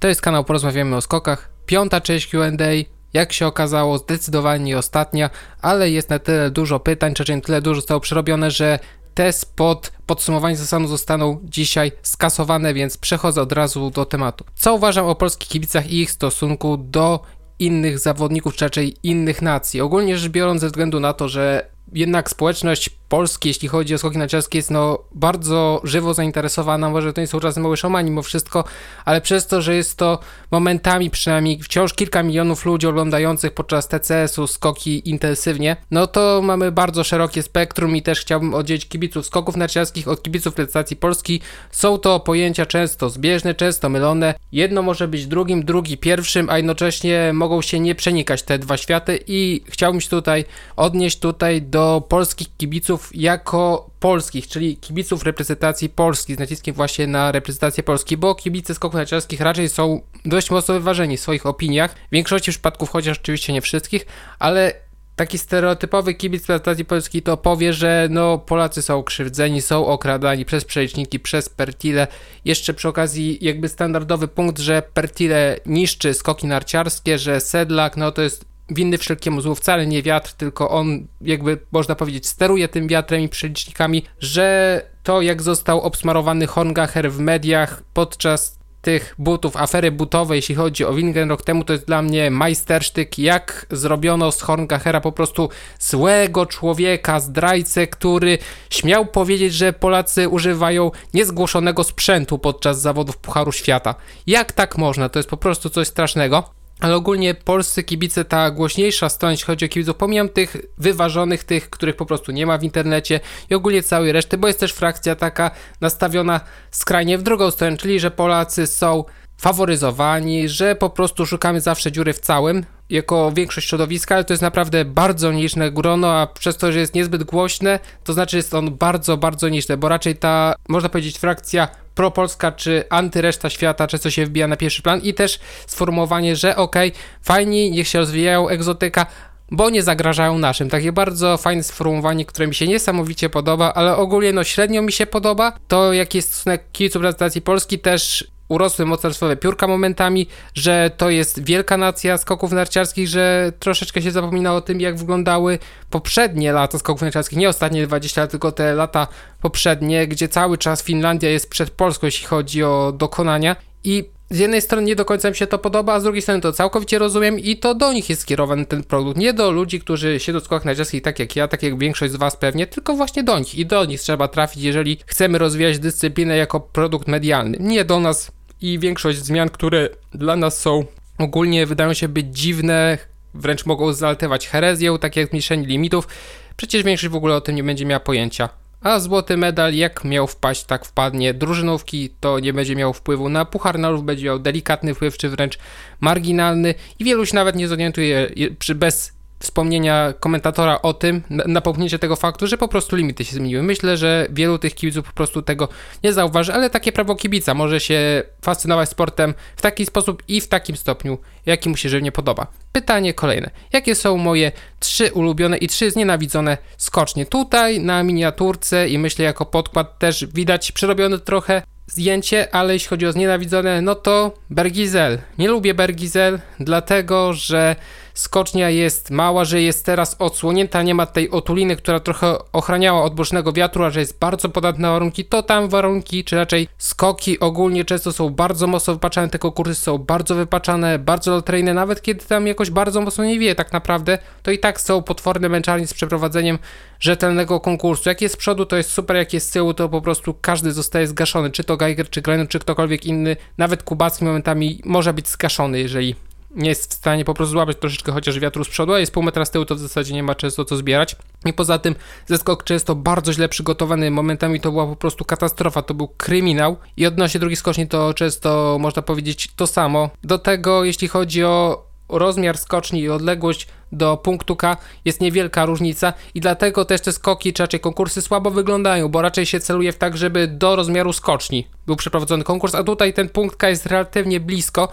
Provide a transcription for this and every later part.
To jest kanał Porozmawiamy o skokach. Piąta część Q&A. Jak się okazało, zdecydowanie nie ostatnia, ale jest na tyle dużo pytań, czy tyle dużo zostało przerobione, że te spod podsumowanie sezonu zostaną dzisiaj skasowane, więc przechodzę od razu do tematu. Co uważam o polskich kibicach i ich stosunku do innych zawodników, czy raczej innych nacji? Ogólnie rzecz biorąc, ze względu na to, że jednak społeczność Polski, jeśli chodzi o skoki narciarskie, jest no bardzo żywo zainteresowana. Może to nie są czasem małe szamani mimo wszystko, ale przez to, że jest to momentami przynajmniej wciąż kilka milionów ludzi oglądających podczas TCS-u skoki intensywnie, no to mamy bardzo szerokie spektrum i też chciałbym oddzielić kibiców skoków narciarskich od kibiców reprezentacji Polski. Są to pojęcia często zbieżne, często mylone. Jedno może być drugim, drugi pierwszym, a jednocześnie mogą się nie przenikać te dwa światy i chciałbym się tutaj odnieść tutaj do polskich kibiców kibiców jako polskich, czyli kibiców reprezentacji Polski, z naciskiem właśnie na reprezentację Polski, bo kibice skoków narciarskich raczej są dość mocno wyważeni w swoich opiniach. W większości przypadków, chociaż oczywiście nie wszystkich, ale taki stereotypowy kibic reprezentacji Polski to powie, że no Polacy są krzywdzeni, są okradani przez przeliczniki, przez Pertile. Jeszcze przy okazji jakby standardowy punkt, że Pertile niszczy skoki narciarskie, że Sedlak no to jest winny wszelkiemu złu wcale nie wiatr, tylko on jakby można powiedzieć steruje tym wiatrem i przelicznikami, że to jak został obsmarowany Horngacher w mediach podczas tych butów, afery butowej, jeśli chodzi o Wingen rok temu, to jest dla mnie majstersztyk, jak zrobiono z Horngachera po prostu złego człowieka, zdrajcę, który śmiał powiedzieć, że Polacy używają niezgłoszonego sprzętu podczas zawodów Pucharu Świata. Jak tak można? To jest po prostu coś strasznego ale ogólnie polscy kibice, ta głośniejsza strona, jeśli chodzi o kibiców, pomijam tych wyważonych, tych, których po prostu nie ma w internecie i ogólnie całej reszty, bo jest też frakcja taka nastawiona skrajnie w drugą stronę, czyli że Polacy są faworyzowani, że po prostu szukamy zawsze dziury w całym, jako większość środowiska, ale to jest naprawdę bardzo niszne grono, a przez to, że jest niezbyt głośne, to znaczy jest on bardzo, bardzo niszny, bo raczej ta, można powiedzieć, frakcja propolska czy antyreszta świata często się wbija na pierwszy plan i też sformułowanie, że okej, okay, fajni, niech się rozwijają egzotyka, bo nie zagrażają naszym. Takie bardzo fajne sformułowanie, które mi się niesamowicie podoba, ale ogólnie no średnio mi się podoba. To jaki jest stosunek kibiców reprezentacji Polski też urosły mocarstwowe piórka momentami, że to jest wielka nacja skoków narciarskich, że troszeczkę się zapomina o tym, jak wyglądały poprzednie lata skoków narciarskich, nie ostatnie 20 lat, tylko te lata poprzednie, gdzie cały czas Finlandia jest przed Polską, jeśli chodzi o dokonania i z jednej strony nie do końca mi się to podoba, a z drugiej strony to całkowicie rozumiem i to do nich jest skierowany ten produkt. Nie do ludzi, którzy siedzą w skokach narciarskich tak jak ja, tak jak większość z Was pewnie, tylko właśnie do nich i do nich trzeba trafić, jeżeli chcemy rozwijać dyscyplinę jako produkt medialny. Nie do nas i większość zmian, które dla nas są ogólnie wydają się być dziwne, wręcz mogą zaltewać herezją, tak jak zmniejszenie limitów, przecież większość w ogóle o tym nie będzie miała pojęcia. A złoty medal, jak miał wpaść, tak wpadnie. Drużynówki to nie będzie miał wpływu na Puchar Narodów, będzie miał delikatny wpływ, czy wręcz marginalny. I wielu się nawet nie zorientuje, bez wspomnienia komentatora o tym, napomknięcie tego faktu, że po prostu limity się zmieniły. Myślę, że wielu tych kibiców po prostu tego nie zauważy, ale takie prawo kibica może się fascynować sportem w taki sposób i w takim stopniu, jaki mu się żywnie podoba. Pytanie kolejne. Jakie są moje trzy ulubione i trzy znienawidzone skocznie? Tutaj na miniaturce i myślę jako podkład też widać przerobione trochę zdjęcie, ale jeśli chodzi o znienawidzone, no to Bergizel. Nie lubię Bergizel, dlatego że skocznia jest mała, że jest teraz odsłonięta, nie ma tej otuliny, która trochę ochraniała od bocznego wiatru, a że jest bardzo podatna na warunki, to tam warunki, czy raczej skoki ogólnie często są bardzo mocno wypaczane, te konkursy są bardzo wypaczane, bardzo loteryjne, nawet kiedy tam jakoś bardzo mocno nie wie tak naprawdę, to i tak są potworne męczarnie z przeprowadzeniem rzetelnego konkursu. Jak jest z przodu, to jest super, jak jest z tyłu, to po prostu każdy zostaje zgaszony, czy to Geiger, czy Glenn, czy ktokolwiek inny, nawet Kubacki momentami może być zgaszony, jeżeli nie jest w stanie po prostu złapać troszeczkę chociaż wiatru z przodu, a jest pół metra z tyłu, to w zasadzie nie ma często co zbierać. I poza tym zeskok często bardzo źle przygotowany, momentami to była po prostu katastrofa, to był kryminał. I odnośnie drugiej skoczni to często można powiedzieć to samo. Do tego jeśli chodzi o rozmiar skoczni i odległość do punktu K jest niewielka różnica i dlatego też te skoki, czy raczej konkursy słabo wyglądają, bo raczej się celuje w tak, żeby do rozmiaru skoczni był przeprowadzony konkurs, a tutaj ten punkt K jest relatywnie blisko,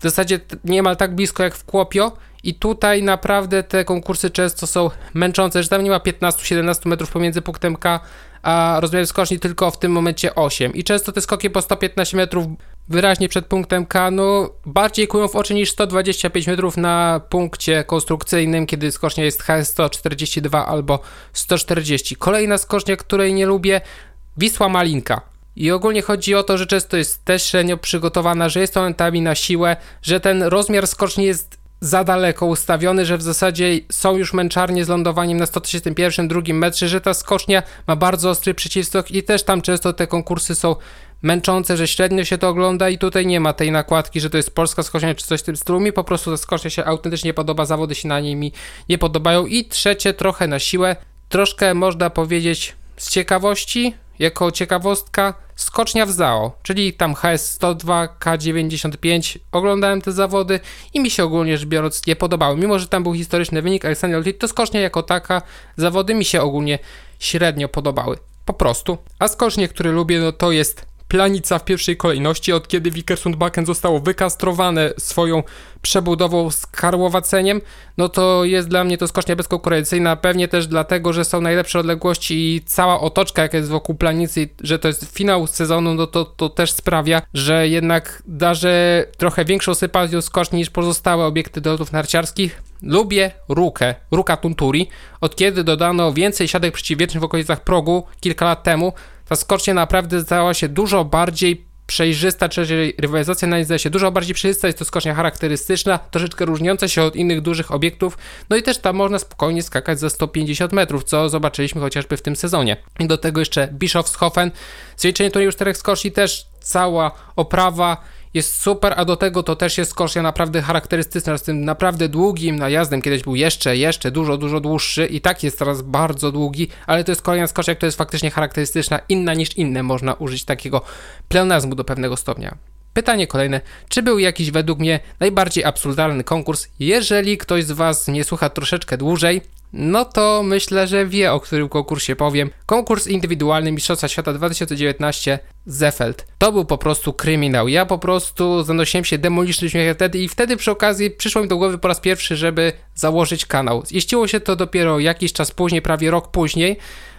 w zasadzie niemal tak blisko jak w Kłopio i tutaj naprawdę te konkursy często są męczące, że tam nie ma 15-17 metrów pomiędzy punktem K a rozmiar skoczni tylko w tym momencie 8. I często te skoki po 115 metrów wyraźnie przed punktem kanu bardziej kują w oczy niż 125 metrów na punkcie konstrukcyjnym, kiedy skocznia jest HS 142 albo 140. Kolejna skocznia, której nie lubię, Wisła Malinka. I ogólnie chodzi o to, że często jest też średnio przygotowana, że jest momentami na siłę, że ten rozmiar skoczni jest za daleko ustawiony, że w zasadzie są już męczarnie z lądowaniem na 131 drugim metrze, że ta skocznia ma bardzo ostry przycisk i też tam często te konkursy są męczące, że średnio się to ogląda i tutaj nie ma tej nakładki, że to jest polska skocznia czy coś w tym stylu. Mi po prostu ta skocznia się autentycznie podoba, zawody się na niej mi nie podobają. I trzecie, trochę na siłę, troszkę można powiedzieć z ciekawości, jako ciekawostka, skocznia w ZAO, czyli tam HS102, K95. Oglądałem te zawody i mi się ogólnie rzecz biorąc nie podobały. Mimo, że tam był historyczny wynik Alexander to skocznia jako taka, zawody mi się ogólnie średnio podobały. Po prostu. A skocznie, który lubię, no to jest Planica w pierwszej kolejności, od kiedy Wikersundbakken zostało wykastrowane swoją przebudową z karłowaceniem, no to jest dla mnie to skocznia bezkonkurencyjna, pewnie też dlatego, że są najlepsze odległości i cała otoczka, jaka jest wokół Planicy, że to jest finał sezonu, no to, to też sprawia, że jednak darzę trochę większą sympatią skoczni niż pozostałe obiekty do lotów narciarskich. Lubię Rukę, Ruka Tunturi. Od kiedy dodano więcej siadek przeciwwietrznych w okolicach progu kilka lat temu, ta skocznia naprawdę stała się dużo bardziej przejrzysta, czyli rywalizacja na niej się dużo bardziej przejrzysta, jest to skocznia charakterystyczna, troszeczkę różniąca się od innych dużych obiektów, no i też tam można spokojnie skakać za 150 metrów, co zobaczyliśmy chociażby w tym sezonie. I do tego jeszcze Bischofshofen, zwiększenie turnieju czterech skoczni też cała oprawa jest super, a do tego to też jest kosz naprawdę charakterystyczny, z tym naprawdę długim najazdem, kiedyś był jeszcze, jeszcze dużo, dużo dłuższy i tak jest teraz bardzo długi, ale to jest kolejna skocznia, która jest faktycznie charakterystyczna, inna niż inne, można użyć takiego pleonazmu do pewnego stopnia. Pytanie kolejne. Czy był jakiś według mnie najbardziej absurdalny konkurs? Jeżeli ktoś z Was nie słucha troszeczkę dłużej, no to myślę, że wie o którym konkursie powiem. Konkurs indywidualny Mistrzostwa Świata 2019 Zefeld. To był po prostu kryminał. Ja po prostu zanosiłem się demonicznym śmiechem wtedy i wtedy przy okazji przyszło mi do głowy po raz pierwszy, żeby założyć kanał. Jeździło się to dopiero jakiś czas później, prawie rok później,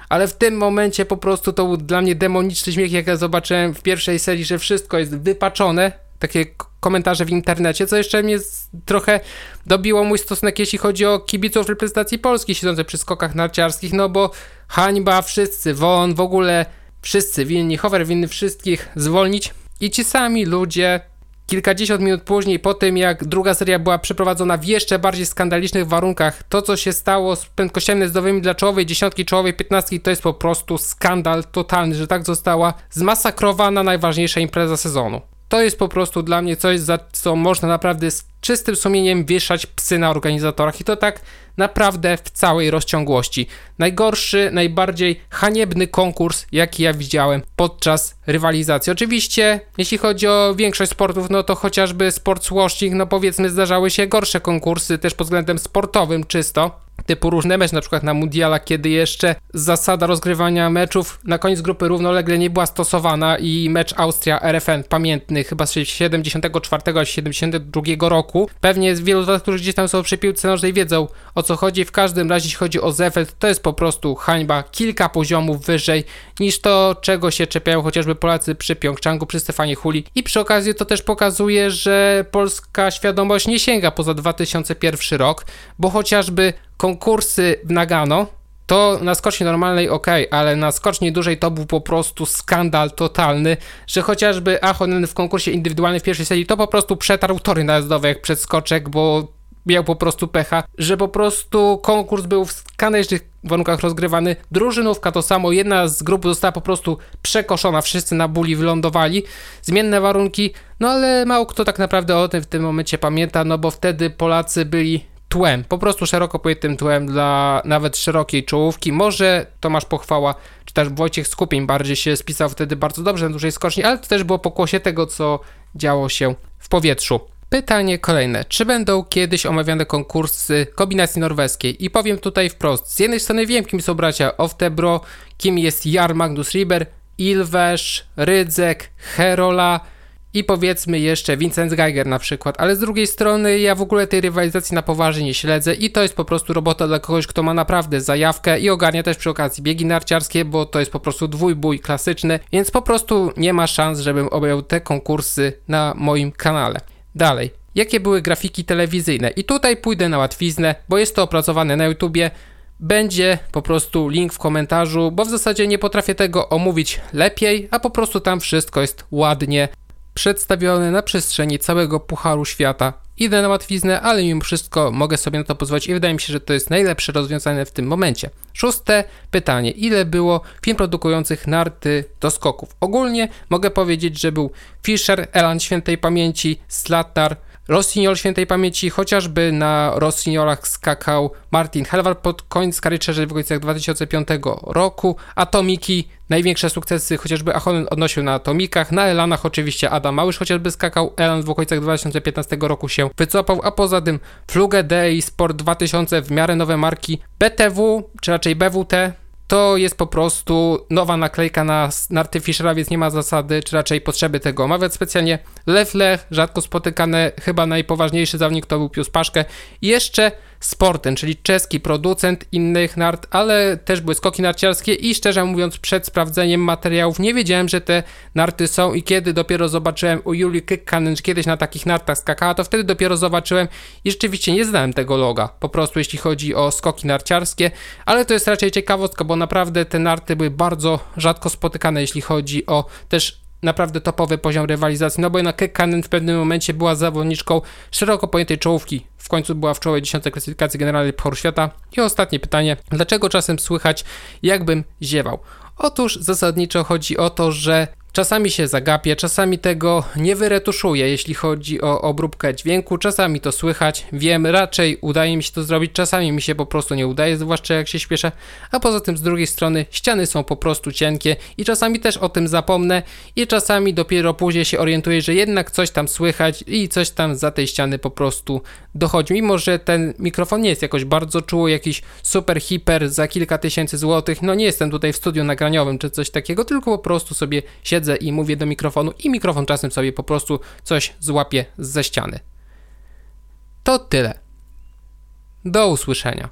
ale w tym momencie po prostu to był dla mnie demoniczny śmiech, jak ja zobaczyłem w pierwszej serii, że wszystko jest wypaczone, takie komentarze w internecie, co jeszcze mnie trochę dobiło mój stosunek, jeśli chodzi o kibiców reprezentacji Polski siedzących przy skokach narciarskich, no bo hańba, wszyscy, won, w ogóle wszyscy winni, Hover winny wszystkich zwolnić i ci sami ludzie kilkadziesiąt minut później, po tym jak druga seria była przeprowadzona w jeszcze bardziej skandalicznych warunkach, to co się stało z prędkościami najazdowymi dla czołowej dziesiątki, czołowej piętnastki, to jest po prostu skandal totalny, że tak została zmasakrowana najważniejsza impreza sezonu. To jest po prostu dla mnie coś, za co można naprawdę z czystym sumieniem wieszać psy na organizatorach i to tak naprawdę w całej rozciągłości. Najgorszy, najbardziej haniebny konkurs, jaki ja widziałem podczas rywalizacji. Oczywiście, jeśli chodzi o większość sportów, no to chociażby sport washing, no powiedzmy zdarzały się gorsze konkursy też pod względem sportowym czysto, typu różne mecze, na przykład na Mundiala, kiedy jeszcze zasada rozgrywania meczów na koniec grupy równolegle nie była stosowana i mecz Austria-RFN, pamiętny chyba z 74 a 72 roku. Pewnie wielu z was, którzy gdzieś tam są przy piłce nożnej wiedzą o co chodzi. W każdym razie jeśli chodzi o Zefeld, to jest po prostu hańba kilka poziomów wyżej niż to, czego się czepiają chociażby Polacy przy Pjongczangu, przy Stefanie Huli. I przy okazji to też pokazuje, że polska świadomość nie sięga poza 2001 rok, bo chociażby konkursy w Nagano, to na skoczni normalnej ok, ale na skoczni dużej to był po prostu skandal totalny, że chociażby Ahonen w konkursie indywidualnym w pierwszej serii to po prostu przetarł tory najazdowe jak przedskoczek, bo miał po prostu pecha, że po prostu konkurs był w skandalicznych warunkach rozgrywany. Drużynówka to samo, jedna z grup została po prostu przekoszona, wszyscy na buli wylądowali. Zmienne warunki, no ale mało kto tak naprawdę o tym w tym momencie pamięta, no bo wtedy Polacy byli tłem, po prostu szeroko pojętym tłem dla nawet szerokiej czołówki. Może Tomasz Pochwała, czy też Wojciech Skupień bardziej się spisał wtedy bardzo dobrze na dużej skoczni, ale to też było pokłosie tego, co działo się w powietrzu. Pytanie kolejne. Czy będą kiedyś omawiane konkursy kombinacji norweskiej? I powiem tutaj wprost. Z jednej strony wiem, kim są bracia Oftebro, kim jest Jar Magnus Riber, Ilwesz, Rydzek, Herola, i powiedzmy jeszcze Vincent Geiger na przykład, ale z drugiej strony ja w ogóle tej rywalizacji na poważnie nie śledzę i to jest po prostu robota dla kogoś, kto ma naprawdę zajawkę i ogarnia też przy okazji biegi narciarskie, bo to jest po prostu dwójbój klasyczny, więc po prostu nie ma szans, żebym objął te konkursy na moim kanale. Dalej, jakie były grafiki telewizyjne? I tutaj pójdę na łatwiznę, bo jest to opracowane na YouTubie. Będzie po prostu link w komentarzu, bo w zasadzie nie potrafię tego omówić lepiej, a po prostu tam wszystko jest ładnie przedstawione na przestrzeni całego Pucharu Świata. Idę na łatwiznę, ale mimo wszystko mogę sobie na to pozwolić i wydaje mi się, że to jest najlepsze rozwiązanie w tym momencie. Szóste pytanie. Ile było firm produkujących narty do skoków? Ogólnie mogę powiedzieć, że był Fischer, Elan świętej pamięci, Slatnar, Rossignol świętej pamięci, chociażby na Rossignolach skakał Martin Helwar pod koniec kariery w okolicach 2005 roku. Atomiki, największe sukcesy chociażby Ahonen odnosił na Atomikach, na Elanach oczywiście Adam Małysz chociażby skakał, Elan w okolicach 2015 roku się wycofał, a poza tym Fluge D i Sport 2000 w miarę nowe marki BTW, czy raczej BWT, to jest po prostu nowa naklejka na narty Fischera, więc nie ma zasady, czy raczej potrzeby tego omawiać specjalnie. Lew Lech, rzadko spotykany, chyba najpoważniejszy zawodnik to był Pius Paszkę. Jeszcze Sporten, czyli czeski producent innych nart, ale też były skoki narciarskie i szczerze mówiąc przed sprawdzeniem materiałów nie wiedziałem, że te narty są i kiedy. Dopiero zobaczyłem u Julii Kykkanen, kiedyś na takich nartach skakała, to wtedy dopiero zobaczyłem i rzeczywiście nie znałem tego loga, po prostu jeśli chodzi o skoki narciarskie, ale to jest raczej ciekawostka, bo naprawdę te narty były bardzo rzadko spotykane, jeśli chodzi o też naprawdę topowy poziom rywalizacji, no bo jednak Kekkanen w pewnym momencie była zawodniczką szeroko pojętej czołówki. W końcu była w czołowej 10 klasyfikacji generalnej Pucharu Świata. I ostatnie pytanie, dlaczego czasem słychać jakbym ziewał? Otóż zasadniczo chodzi o to, że Czasami się zagapię, czasami tego nie wyretuszuję, jeśli chodzi o obróbkę dźwięku, czasami to słychać, wiem, raczej udaje mi się to zrobić, czasami mi się po prostu nie udaje, zwłaszcza jak się śpieszę, a poza tym z drugiej strony ściany są po prostu cienkie i czasami też o tym zapomnę i czasami dopiero później się orientuję, że jednak coś tam słychać i coś tam za tej ściany po prostu dochodzi, mimo że ten mikrofon nie jest jakoś bardzo czuły, jakiś super hiper za kilka tysięcy złotych, no nie jestem tutaj w studiu nagraniowym czy coś takiego, tylko po prostu sobie siedzę siedzę i mówię do mikrofonu i mikrofon czasem sobie po prostu coś złapie ze ściany. To tyle. Do usłyszenia.